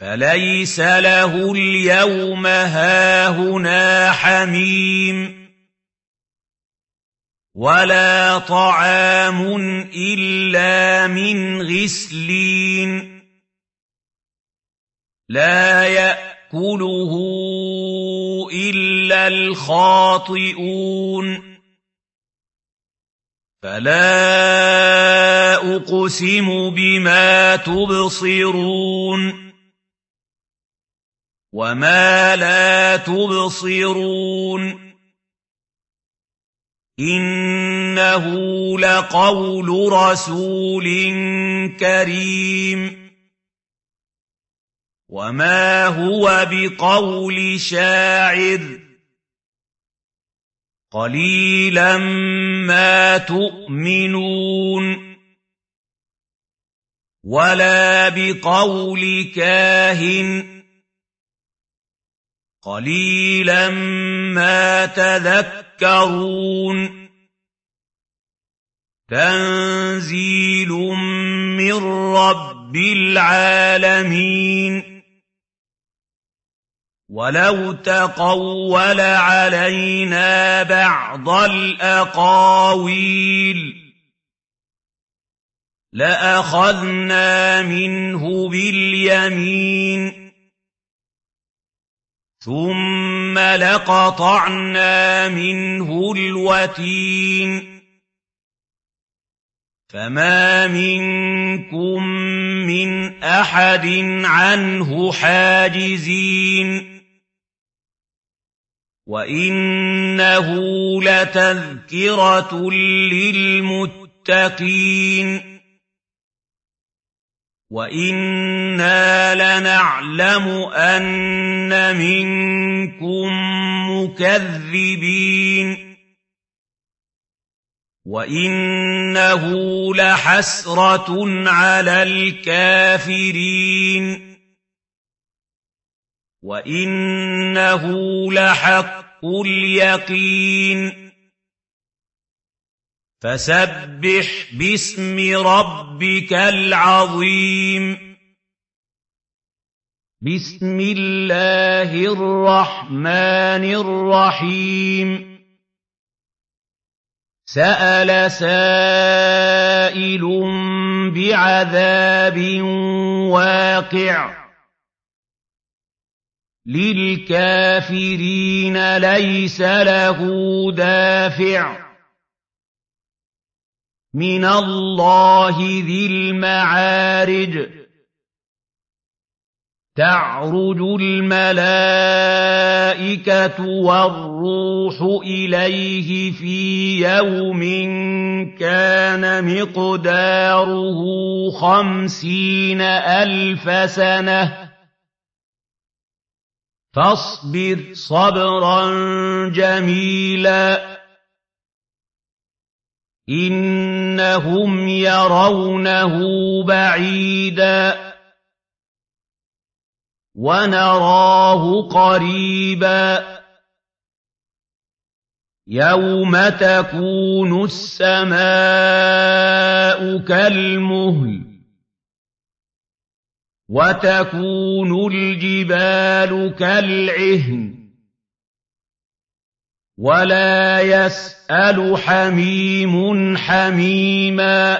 فليس له اليوم هاهنا حميم ولا طعام إلا من غسلين لا يأكله إلا الخاطئون فلا أقسم بما تبصرون وما لا تبصرون إنه لقول رسول كريم وما هو بقول شاعر قليلا ما تؤمنون ولا بقول كاهن قليلا ما تذكرون. تنزيل من رب العالمين. ولو تقول علينا بعض الأقاويل لأخذنا منه باليمين. ثم لقطعنا منه الوتين فما منكم من أحد عنه حاجزين وإنه لتذكرة للمتقين وإنا لنعلم أن منكم مكذبين وإنه لحسرة على الكافرين وإنه لحق اليقين فسبح باسم ربك العظيم. بسم الله الرحمن الرحيم. سأل سائل بعذاب واقع. للكافرين ليس له دافع. من الله ذي المعارج. تعرج الملائكة والروح إليه في يوم كان مقداره خمسين ألف سنة. فاصبر صبرا جميلا. إنهم يرونه بعيدا. ونراه قريبا. يوم تكون السماء كالمهل. وتكون الجبال كالعهن. ولا يسأل حميم حميما